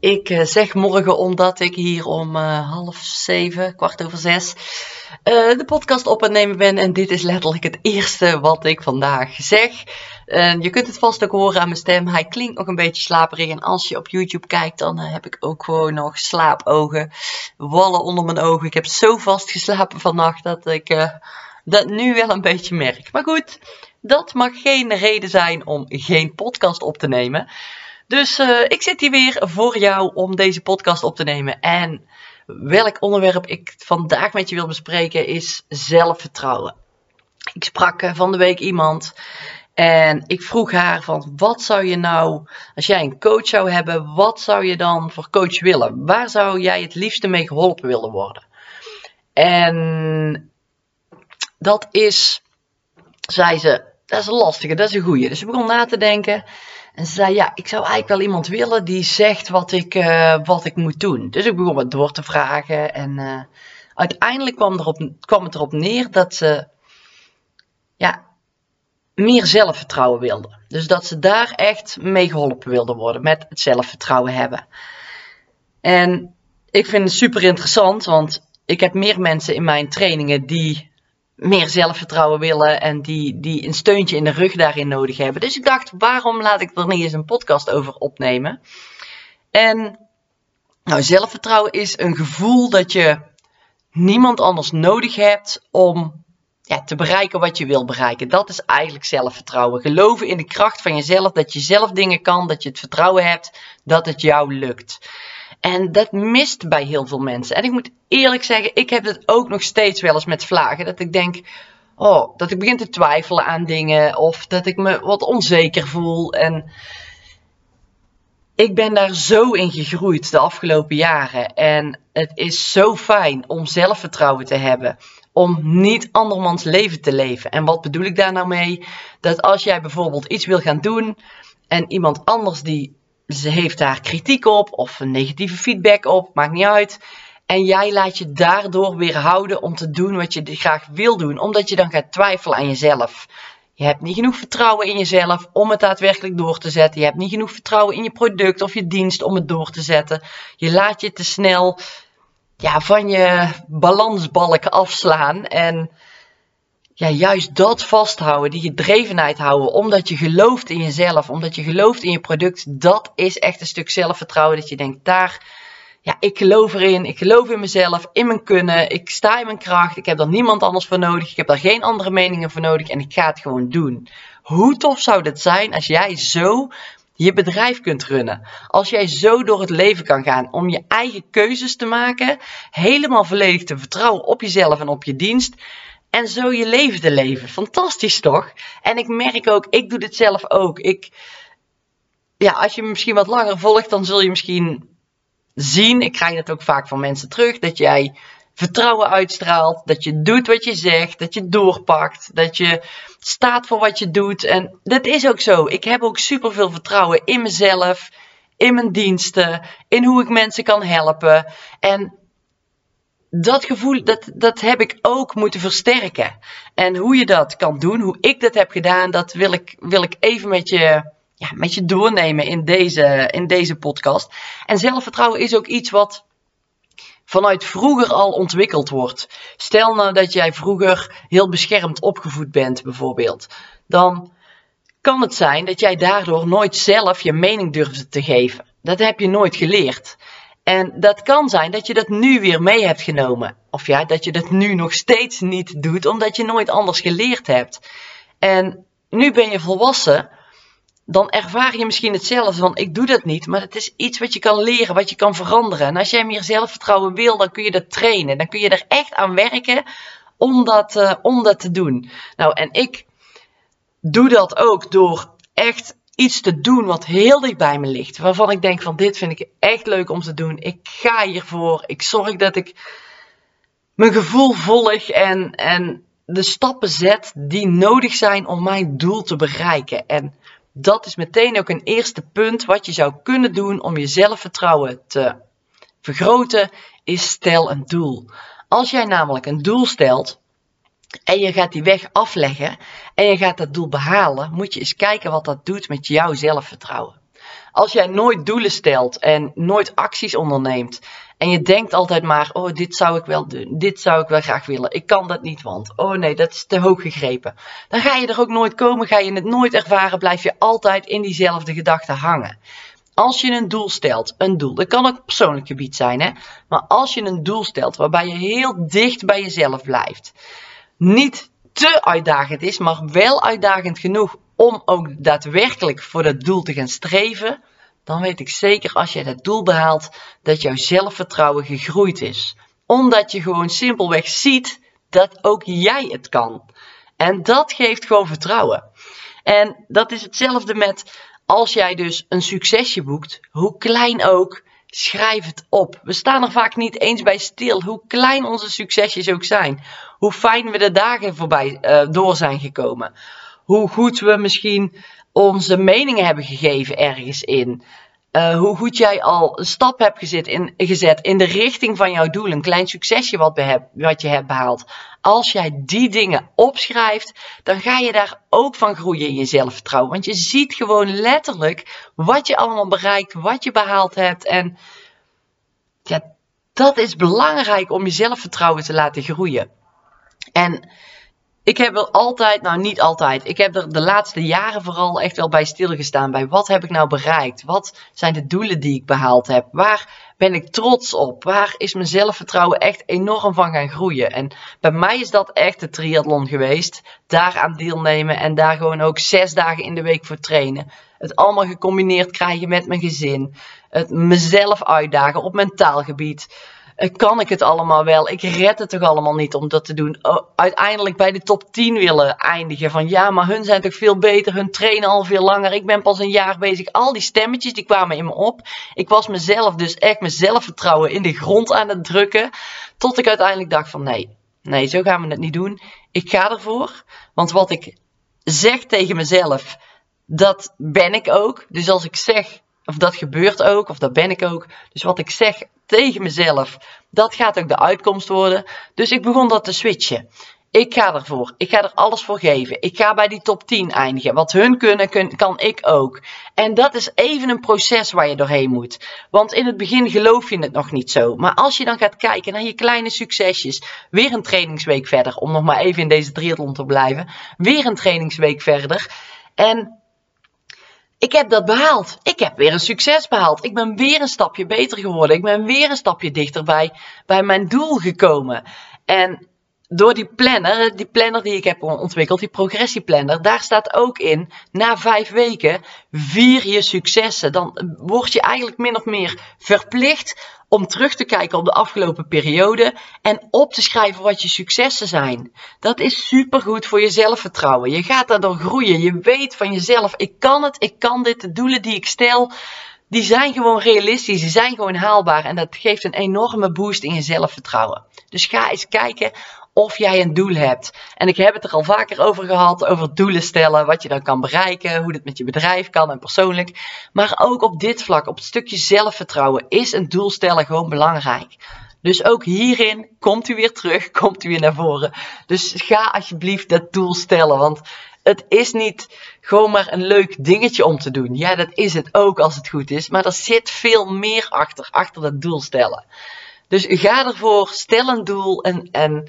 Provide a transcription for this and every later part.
Ik eh, zeg morgen omdat ik hier om uh, half zeven, kwart over zes, uh, de podcast op nemen ben. En dit is letterlijk het eerste wat ik vandaag zeg. je kunt het vast ook horen aan mijn stem. Hij klinkt nog een beetje slaperig. En als je op YouTube kijkt, dan heb ik ook gewoon nog slaapogen. Wallen onder mijn ogen. Ik heb zo vast geslapen vannacht dat ik dat nu wel een beetje merk. Maar goed, dat mag geen reden zijn om geen podcast op te nemen. Dus uh, ik zit hier weer voor jou om deze podcast op te nemen. En welk onderwerp ik vandaag met je wil bespreken is zelfvertrouwen. Ik sprak uh, van de week iemand en ik vroeg haar van wat zou je nou, als jij een coach zou hebben, wat zou je dan voor coach willen? Waar zou jij het liefste mee geholpen willen worden? En dat is, zei ze, dat is een lastige, dat is een goeie. Dus ik begon na te denken. En ze zei, ja, ik zou eigenlijk wel iemand willen die zegt wat ik, uh, wat ik moet doen. Dus ik begon wat door te vragen. En uh, uiteindelijk kwam, kwam het erop neer dat ze ja, meer zelfvertrouwen wilde. Dus dat ze daar echt mee geholpen wilde worden met het zelfvertrouwen hebben. En ik vind het super interessant, want ik heb meer mensen in mijn trainingen die meer zelfvertrouwen willen en die, die een steuntje in de rug daarin nodig hebben. Dus ik dacht, waarom laat ik er niet eens een podcast over opnemen? En nou, zelfvertrouwen is een gevoel dat je niemand anders nodig hebt om ja, te bereiken wat je wil bereiken. Dat is eigenlijk zelfvertrouwen. Geloven in de kracht van jezelf, dat je zelf dingen kan, dat je het vertrouwen hebt dat het jou lukt. En dat mist bij heel veel mensen. En ik moet eerlijk zeggen, ik heb het ook nog steeds wel eens met vlagen. Dat ik denk, oh, dat ik begin te twijfelen aan dingen. Of dat ik me wat onzeker voel. En ik ben daar zo in gegroeid de afgelopen jaren. En het is zo fijn om zelfvertrouwen te hebben. Om niet andermans leven te leven. En wat bedoel ik daar nou mee? Dat als jij bijvoorbeeld iets wil gaan doen. En iemand anders die ze heeft daar kritiek op of een negatieve feedback op, maakt niet uit. En jij laat je daardoor weer houden om te doen wat je graag wil doen, omdat je dan gaat twijfelen aan jezelf. Je hebt niet genoeg vertrouwen in jezelf om het daadwerkelijk door te zetten. Je hebt niet genoeg vertrouwen in je product of je dienst om het door te zetten. Je laat je te snel ja, van je balansbalken afslaan en ja, juist dat vasthouden, die gedrevenheid houden, omdat je gelooft in jezelf, omdat je gelooft in je product, dat is echt een stuk zelfvertrouwen. Dat je denkt, daar, ja, ik geloof erin, ik geloof in mezelf, in mijn kunnen, ik sta in mijn kracht, ik heb er niemand anders voor nodig, ik heb daar geen andere meningen voor nodig en ik ga het gewoon doen. Hoe tof zou dat zijn als jij zo je bedrijf kunt runnen. Als jij zo door het leven kan gaan om je eigen keuzes te maken, helemaal volledig te vertrouwen op jezelf en op je dienst en zo je leven te leven. Fantastisch toch? En ik merk ook, ik doe dit zelf ook. Ik, ja, als je me misschien wat langer volgt, dan zul je misschien zien, ik krijg dat ook vaak van mensen terug, dat jij vertrouwen uitstraalt, dat je doet wat je zegt, dat je doorpakt, dat je staat voor wat je doet. En dat is ook zo. Ik heb ook super veel vertrouwen in mezelf, in mijn diensten, in hoe ik mensen kan helpen. En dat gevoel, dat, dat heb ik ook moeten versterken. En hoe je dat kan doen, hoe ik dat heb gedaan, dat wil ik, wil ik even met je, ja, met je doornemen in deze, in deze podcast. En zelfvertrouwen is ook iets wat vanuit vroeger al ontwikkeld wordt. Stel nou dat jij vroeger heel beschermd opgevoed bent, bijvoorbeeld. Dan kan het zijn dat jij daardoor nooit zelf je mening durfde te geven. Dat heb je nooit geleerd. En dat kan zijn dat je dat nu weer mee hebt genomen. Of ja, dat je dat nu nog steeds niet doet, omdat je nooit anders geleerd hebt. En nu ben je volwassen, dan ervaar je misschien hetzelfde van ik doe dat niet, maar het is iets wat je kan leren, wat je kan veranderen. En als jij meer zelfvertrouwen wil, dan kun je dat trainen. Dan kun je er echt aan werken om dat, uh, om dat te doen. Nou, en ik doe dat ook door echt iets te doen wat heel dicht bij me ligt. Waarvan ik denk van dit vind ik echt leuk om te doen. Ik ga hiervoor. Ik zorg dat ik mijn gevoel volg en, en de stappen zet die nodig zijn om mijn doel te bereiken. En dat is meteen ook een eerste punt wat je zou kunnen doen om je zelfvertrouwen te vergroten, is stel een doel. Als jij namelijk een doel stelt en je gaat die weg afleggen en je gaat dat doel behalen, moet je eens kijken wat dat doet met jouw zelfvertrouwen. Als jij nooit doelen stelt en nooit acties onderneemt en je denkt altijd maar, oh dit zou ik wel doen, dit zou ik wel graag willen, ik kan dat niet want, oh nee dat is te hoog gegrepen. Dan ga je er ook nooit komen, ga je het nooit ervaren, blijf je altijd in diezelfde gedachten hangen. Als je een doel stelt, een doel, dat kan ook persoonlijk gebied zijn, hè? maar als je een doel stelt waarbij je heel dicht bij jezelf blijft, niet te uitdagend is, maar wel uitdagend genoeg om ook daadwerkelijk voor dat doel te gaan streven, dan weet ik zeker als je dat doel behaalt dat jouw zelfvertrouwen gegroeid is. Omdat je gewoon simpelweg ziet dat ook jij het kan. En dat geeft gewoon vertrouwen. En dat is hetzelfde met als jij dus een succesje boekt, hoe klein ook, schrijf het op. We staan er vaak niet eens bij stil, hoe klein onze succesjes ook zijn. Hoe fijn we de dagen voorbij uh, door zijn gekomen. Hoe goed we misschien onze meningen hebben gegeven ergens in. Uh, hoe goed jij al een stap hebt gezet in, gezet in de richting van jouw doel. Een klein succesje wat, wat je hebt behaald. Als jij die dingen opschrijft, dan ga je daar ook van groeien in je zelfvertrouwen. Want je ziet gewoon letterlijk wat je allemaal bereikt, wat je behaald hebt. En ja, dat is belangrijk om je zelfvertrouwen te laten groeien. En ik heb er altijd, nou niet altijd, ik heb er de laatste jaren vooral echt wel bij stilgestaan. Bij wat heb ik nou bereikt? Wat zijn de doelen die ik behaald heb? Waar ben ik trots op? Waar is mijn zelfvertrouwen echt enorm van gaan groeien? En bij mij is dat echt de triathlon geweest. Daaraan deelnemen en daar gewoon ook zes dagen in de week voor trainen. Het allemaal gecombineerd krijgen met mijn gezin. Het mezelf uitdagen op mentaal gebied. Eh, kan ik het allemaal wel? Ik red het toch allemaal niet om dat te doen? Oh, uiteindelijk bij de top 10 willen eindigen. Van ja, maar hun zijn toch veel beter, hun trainen al veel langer. Ik ben pas een jaar bezig. Al die stemmetjes die kwamen in me op. Ik was mezelf dus echt mijn zelfvertrouwen in de grond aan het drukken. Tot ik uiteindelijk dacht van nee, nee, zo gaan we het niet doen. Ik ga ervoor. Want wat ik zeg tegen mezelf, dat ben ik ook. Dus als ik zeg of dat gebeurt ook, of dat ben ik ook. Dus wat ik zeg tegen mezelf, dat gaat ook de uitkomst worden. Dus ik begon dat te switchen. Ik ga ervoor. Ik ga er alles voor geven. Ik ga bij die top 10 eindigen. Wat hun kunnen, kan ik ook. En dat is even een proces waar je doorheen moet. Want in het begin geloof je het nog niet zo. Maar als je dan gaat kijken naar je kleine succesjes. Weer een trainingsweek verder. Om nog maar even in deze triathlon te blijven. Weer een trainingsweek verder. En ik heb dat behaald. Ik heb weer een succes behaald. Ik ben weer een stapje beter geworden. Ik ben weer een stapje dichterbij bij mijn doel gekomen. En door die planner, die planner die ik heb ontwikkeld, die progressieplanner, daar staat ook in, na vijf weken vier je successen. Dan word je eigenlijk min of meer verplicht om terug te kijken op de afgelopen periode en op te schrijven wat je successen zijn. Dat is supergoed voor je zelfvertrouwen. Je gaat daardoor groeien. Je weet van jezelf, ik kan het, ik kan dit, de doelen die ik stel, die zijn gewoon realistisch, die zijn gewoon haalbaar en dat geeft een enorme boost in je zelfvertrouwen. Dus ga eens kijken of jij een doel hebt. En ik heb het er al vaker over gehad, over doelen stellen, wat je dan kan bereiken, hoe dit met je bedrijf kan en persoonlijk. Maar ook op dit vlak, op het stukje zelfvertrouwen, is een doel stellen gewoon belangrijk. Dus ook hierin komt u weer terug, komt u weer naar voren. Dus ga alsjeblieft dat doel stellen, want het is niet gewoon maar een leuk dingetje om te doen. Ja, dat is het ook als het goed is, maar er zit veel meer achter, achter dat doel stellen. Dus ga ervoor, stel een doel en, en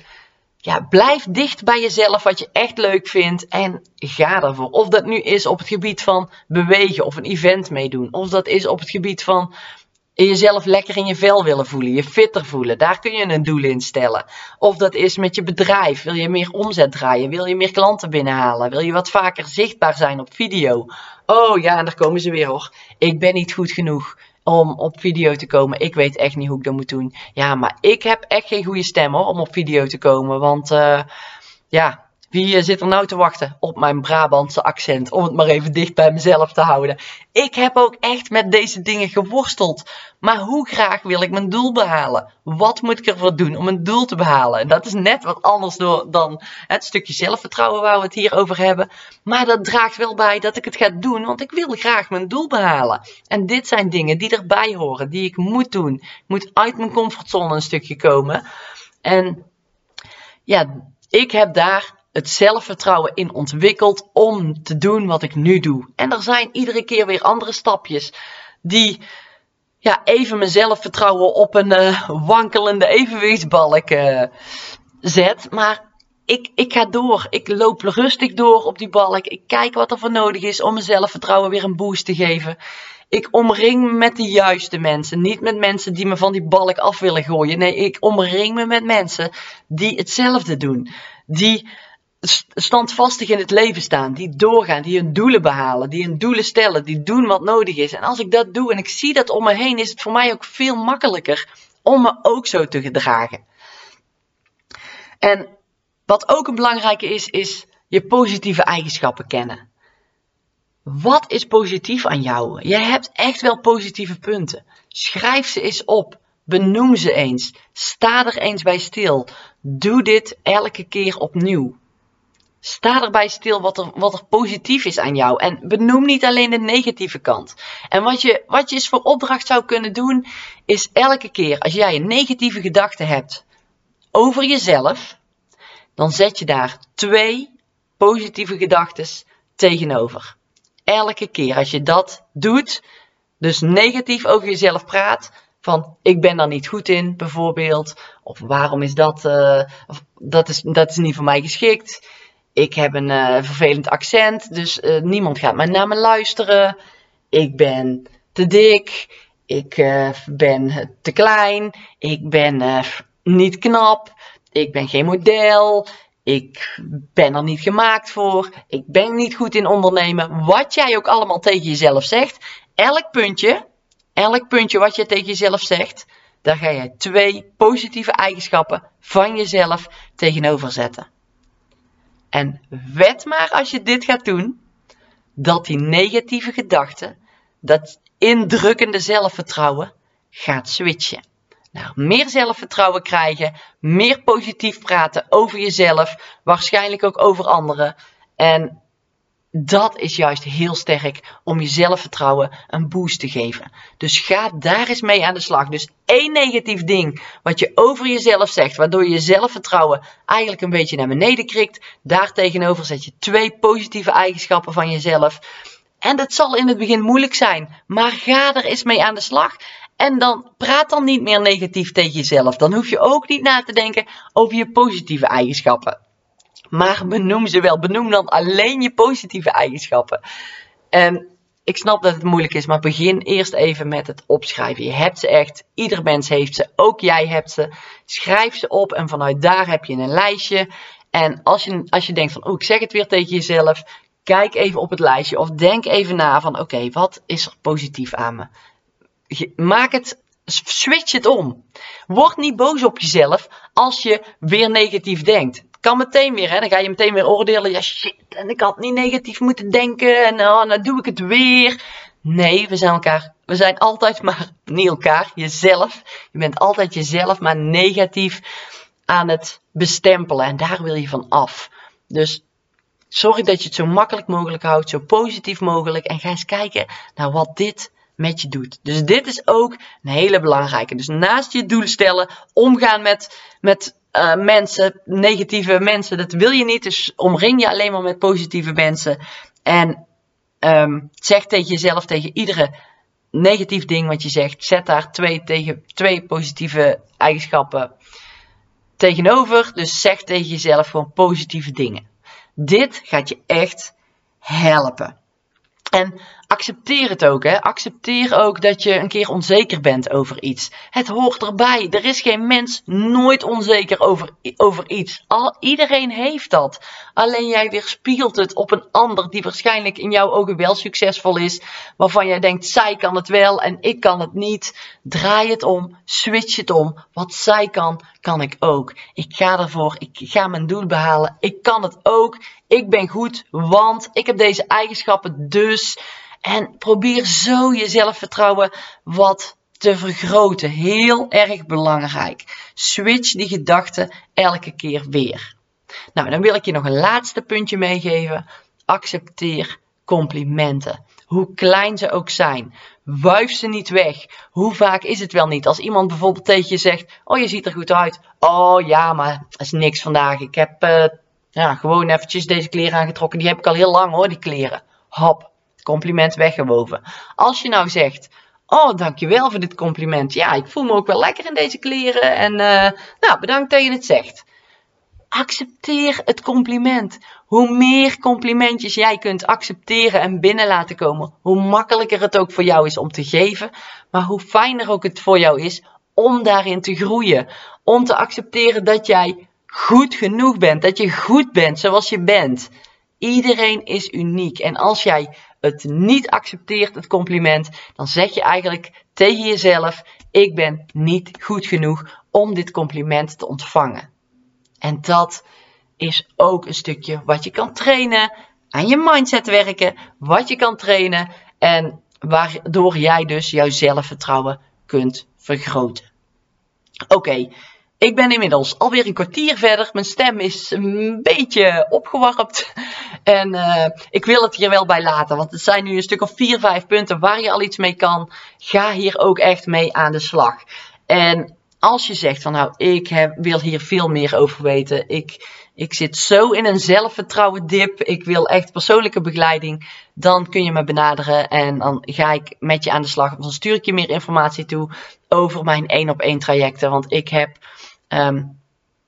ja, blijf dicht bij jezelf wat je echt leuk vindt en ga ervoor. Of dat nu is op het gebied van bewegen of een event meedoen. Of dat is op het gebied van jezelf lekker in je vel willen voelen, je fitter voelen. Daar kun je een doel in stellen. Of dat is met je bedrijf. Wil je meer omzet draaien? Wil je meer klanten binnenhalen? Wil je wat vaker zichtbaar zijn op video? Oh ja, en daar komen ze weer hoor. Ik ben niet goed genoeg om op video te komen. Ik weet echt niet hoe ik dat moet doen. Ja, maar ik heb echt geen goede stem hoor, om op video te komen. Want uh, ja, Wie eh, zit er nou te wachten op mijn Brabantse accent? Om het maar even dicht bij mezelf te houden. Ik heb ook echt met deze dingen geworsteld. Maar hoe graag wil ik mijn doel behalen? Wat moet ik ervoor doen om een doel te behalen? En dat is net wat anders dan het stukje zelfvertrouwen waar we het hier over hebben. Maar dat draagt wel bij dat ik het ga doen, want ik wil graag mijn doel behalen. En dit zijn dingen die erbij horen, die ik moet doen. Ik moet uit mijn comfortzone een stukje komen. En ja, ik heb daar het zelfvertrouwen in ontwikkeld om te doen wat ik nu doe. En er zijn iedere keer weer andere stapjes die ja, even mijn zelfvertrouwen op een uh, wankelende evenwichtsbalk uh, zet. Maar ik, ik ga door. Ik loop rustig door op die balk. Ik kijk wat er voor nodig is om mijn zelfvertrouwen weer een boost te geven. Ik omring me met de juiste mensen. Niet met mensen die me van die balk af willen gooien. Nee, ik omring me met mensen die hetzelfde doen. Die standvastig in het leven staan, die doorgaan, die hun doelen behalen, die hun doelen stellen, die doen wat nodig is. En als ik dat doe en ik zie dat om me heen, is het voor mij ook veel makkelijker om me ook zo te gedragen. En wat ook een belangrijke is, is je positieve eigenschappen kennen. Wat is positief aan jou? Je hebt echt wel positieve punten. Schrijf ze eens op. Benoem ze eens. Sta er eens bij stil. Doe dit elke keer opnieuw. Sta erbij stil wat er, wat er positief is aan jou. En benoem niet alleen de negatieve kant. En wat je, wat je eens voor opdracht zou kunnen doen, is elke keer als jij een negatieve gedachte hebt over jezelf, dan zet je daar twee positieve gedachten tegenover. Elke keer als je dat doet, dus negatief over jezelf praat, van ik ben daar niet goed in, bijvoorbeeld, of waarom is dat, of, dat, is, dat is niet voor mij geschikt ik heb een uh, vervelend accent, dus uh, niemand gaat mij naar me luisteren. Ik ben te dik. Ik uh, ben te klein. Ik ben niet knap. Ik ben geen model. Ik ben er niet gemaakt voor. Ik ben niet goed in ondernemen. Wat jij ook allemaal tegen jezelf zegt. Elk puntje, elk puntje wat je tegen jezelf zegt, daar ga je twee positieve eigenschappen van jezelf tegenover zetten. En wet maar als je dit gaat doen, dat die negatieve gedachten, dat indrukkende zelfvertrouwen, gaat switchen. Nou, meer zelfvertrouwen krijgen, meer positief praten over jezelf, waarschijnlijk ook over anderen. En dat is juist heel sterk om je zelfvertrouwen een boost te geven. Dus ga daar eens mee aan de slag. Dus één negatief ding wat je over jezelf zegt, waardoor je zelfvertrouwen eigenlijk een beetje naar beneden krikt. Daartegenover zet je twee positieve eigenschappen van jezelf. En dat zal in het begin moeilijk zijn, maar ga er eens mee aan de slag. En dan praat dan niet meer negatief tegen jezelf. Dan hoef je ook niet na te denken over je positieve eigenschappen. Maar benoem ze wel. Benoem dan alleen je positieve eigenschappen. En ik snap dat het moeilijk is, maar begin eerst even met het opschrijven. Je hebt ze echt. Ieder mens heeft ze. Ook jij hebt ze. Schrijf ze op en vanuit daar heb je een lijstje. En als je, als je denkt van, oh, ik zeg het weer tegen jezelf. Kijk even op het lijstje of denk even na van, oké, wat is er positief aan me? Maak het, switch het om. Word niet boos op jezelf als je weer negatief denkt meteen weer, hè, dan ga je meteen weer oordelen. Ja, shit, en ik had niet negatief moeten denken. En oh, nou doe ik het weer. Nee, we zijn elkaar. We zijn altijd maar niet elkaar, jezelf. Je bent altijd jezelf, maar negatief aan het bestempelen. En daar wil je van af. Dus zorg dat je het zo makkelijk mogelijk houdt, zo positief mogelijk. En ga eens kijken naar wat dit met je doet. Dus dit is ook een hele belangrijke. Dus naast je doel stellen, omgaan met, met uh, mensen, negatieve mensen, dat wil je niet. Dus omring je alleen maar met positieve mensen. En um, zeg tegen jezelf, tegen iedere negatief ding wat je zegt, zet daar twee, tegen, twee positieve eigenschappen tegenover. Dus zeg tegen jezelf gewoon positieve dingen. Dit gaat je echt helpen. En accepteer het ook. Hè? Accepteer ook dat je een keer onzeker bent over iets. Het hoort erbij. Er is geen mens nooit onzeker over, over iets. Al, iedereen heeft dat. Alleen jij weerspiegelt het op een ander die waarschijnlijk in jouw ogen wel succesvol is. Waarvan jij denkt, zij kan het wel en ik kan het niet. Draai het om. Switch het om. Wat zij kan, kan ik ook. Ik ga ervoor. Ik ga mijn doel behalen. Ik kan het ook. Ik ben goed, want ik heb deze eigenschappen dus. En probeer zo je zelfvertrouwen wat te vergroten. Heel erg belangrijk. Switch die gedachten elke keer weer. Nou, dan wil ik je nog een laatste puntje meegeven. Accepteer complimenten. Hoe klein ze ook zijn. Wuif ze niet weg. Hoe vaak is het wel niet? Als iemand bijvoorbeeld tegen je zegt: Oh, je ziet er goed uit. Oh ja, maar dat is niks vandaag. Ik heb uh, ja, gewoon eventjes deze kleren aangetrokken. Die heb ik al heel lang hoor, die kleren. Hop, compliment weggewoven. Als je nou zegt, oh dankjewel voor dit compliment. Ja, ik voel me ook wel lekker in deze kleren. En uh, nou, bedankt dat je het zegt. Accepteer het compliment. Hoe meer complimentjes jij kunt accepteren en binnen laten komen, hoe makkelijker het ook voor jou is om te geven, maar hoe fijner ook het voor jou is om daarin te groeien. Om te accepteren dat jij goed genoeg bent, dat je goed bent zoals je bent. Iedereen is uniek. En als jij het niet accepteert, het compliment, dan zeg je eigenlijk tegen jezelf: Ik ben niet goed genoeg om dit compliment te ontvangen. En dat is ook een stukje wat je kan trainen, aan je mindset werken, wat je kan trainen en waardoor jij dus jouw zelfvertrouwen kunt vergroten. Oké, ik ben inmiddels alweer een kwartier verder. Mijn stem is een beetje opgewarmd. En uh, ik wil het hier wel bij laten. Want het zijn nu een stuk of vier, vijf punten waar je al iets mee kan. Ga hier ook echt mee aan de slag. En als je zegt van nou, ik heb, wil hier veel meer over weten. Ik, ik zit zo in een zelfvertrouwen dip. Ik wil echt persoonlijke begeleiding. Dan kun je me benaderen en dan ga ik met je aan de slag. Dan stuur ik je meer informatie toe over mijn één op één trajecten. Want ik heb um,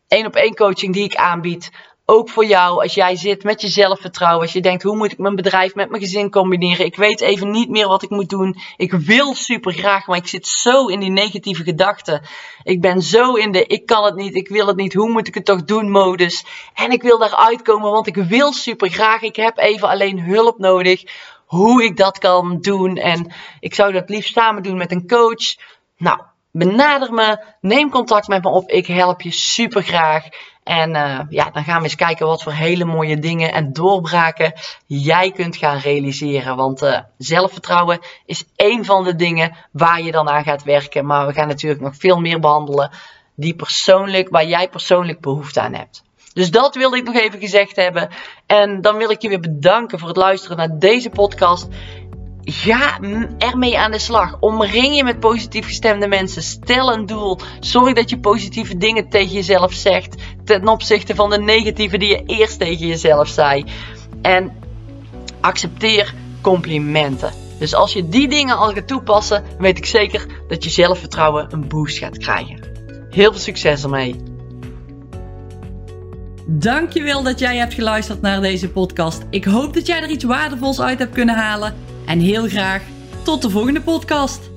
één op één coaching die ik aanbied. Ook voor jou, als jij zit met je zelfvertrouwen. Als je denkt, hoe moet ik mijn bedrijf met mijn gezin combineren? Ik weet even niet meer wat ik moet doen. Ik wil super graag, maar ik zit zo in die negatieve gedachten. Ik ben zo in de, ik kan het niet, ik wil het niet, hoe moet ik het toch doen modus. En ik wil daaruit komen, want ik wil super graag. Ik heb even alleen hulp nodig. Hoe ik dat kan doen. En ik zou dat liefst samen doen met een coach. Nou, benader me, neem contact met me op. Ik help je super graag. En uh, ja, dan gaan we eens kijken wat voor hele mooie dingen en doorbraken jij kunt gaan realiseren. Want uh, zelfvertrouwen is één van de dingen waar je dan aan gaat werken. Maar we gaan natuurlijk nog veel meer behandelen die persoonlijk, waar jij persoonlijk behoefte aan hebt. Dus dat wilde ik nog even gezegd hebben. En dan wil ik je weer bedanken voor het luisteren naar deze podcast. Ga ermee aan de slag. Omring je met positief gestemde mensen. Stel een doel. Zorg dat je positieve dingen tegen jezelf zegt. Ten opzichte van de negatieve die je eerst tegen jezelf zei. En accepteer complimenten. Dus als je die dingen al gaat toepassen, weet ik zeker dat je zelfvertrouwen een boost gaat krijgen. Heel veel succes ermee. Dankjewel dat jij hebt geluisterd naar deze podcast. Ik hoop dat jij er iets waardevols uit hebt kunnen halen. En heel graag tot de volgende podcast.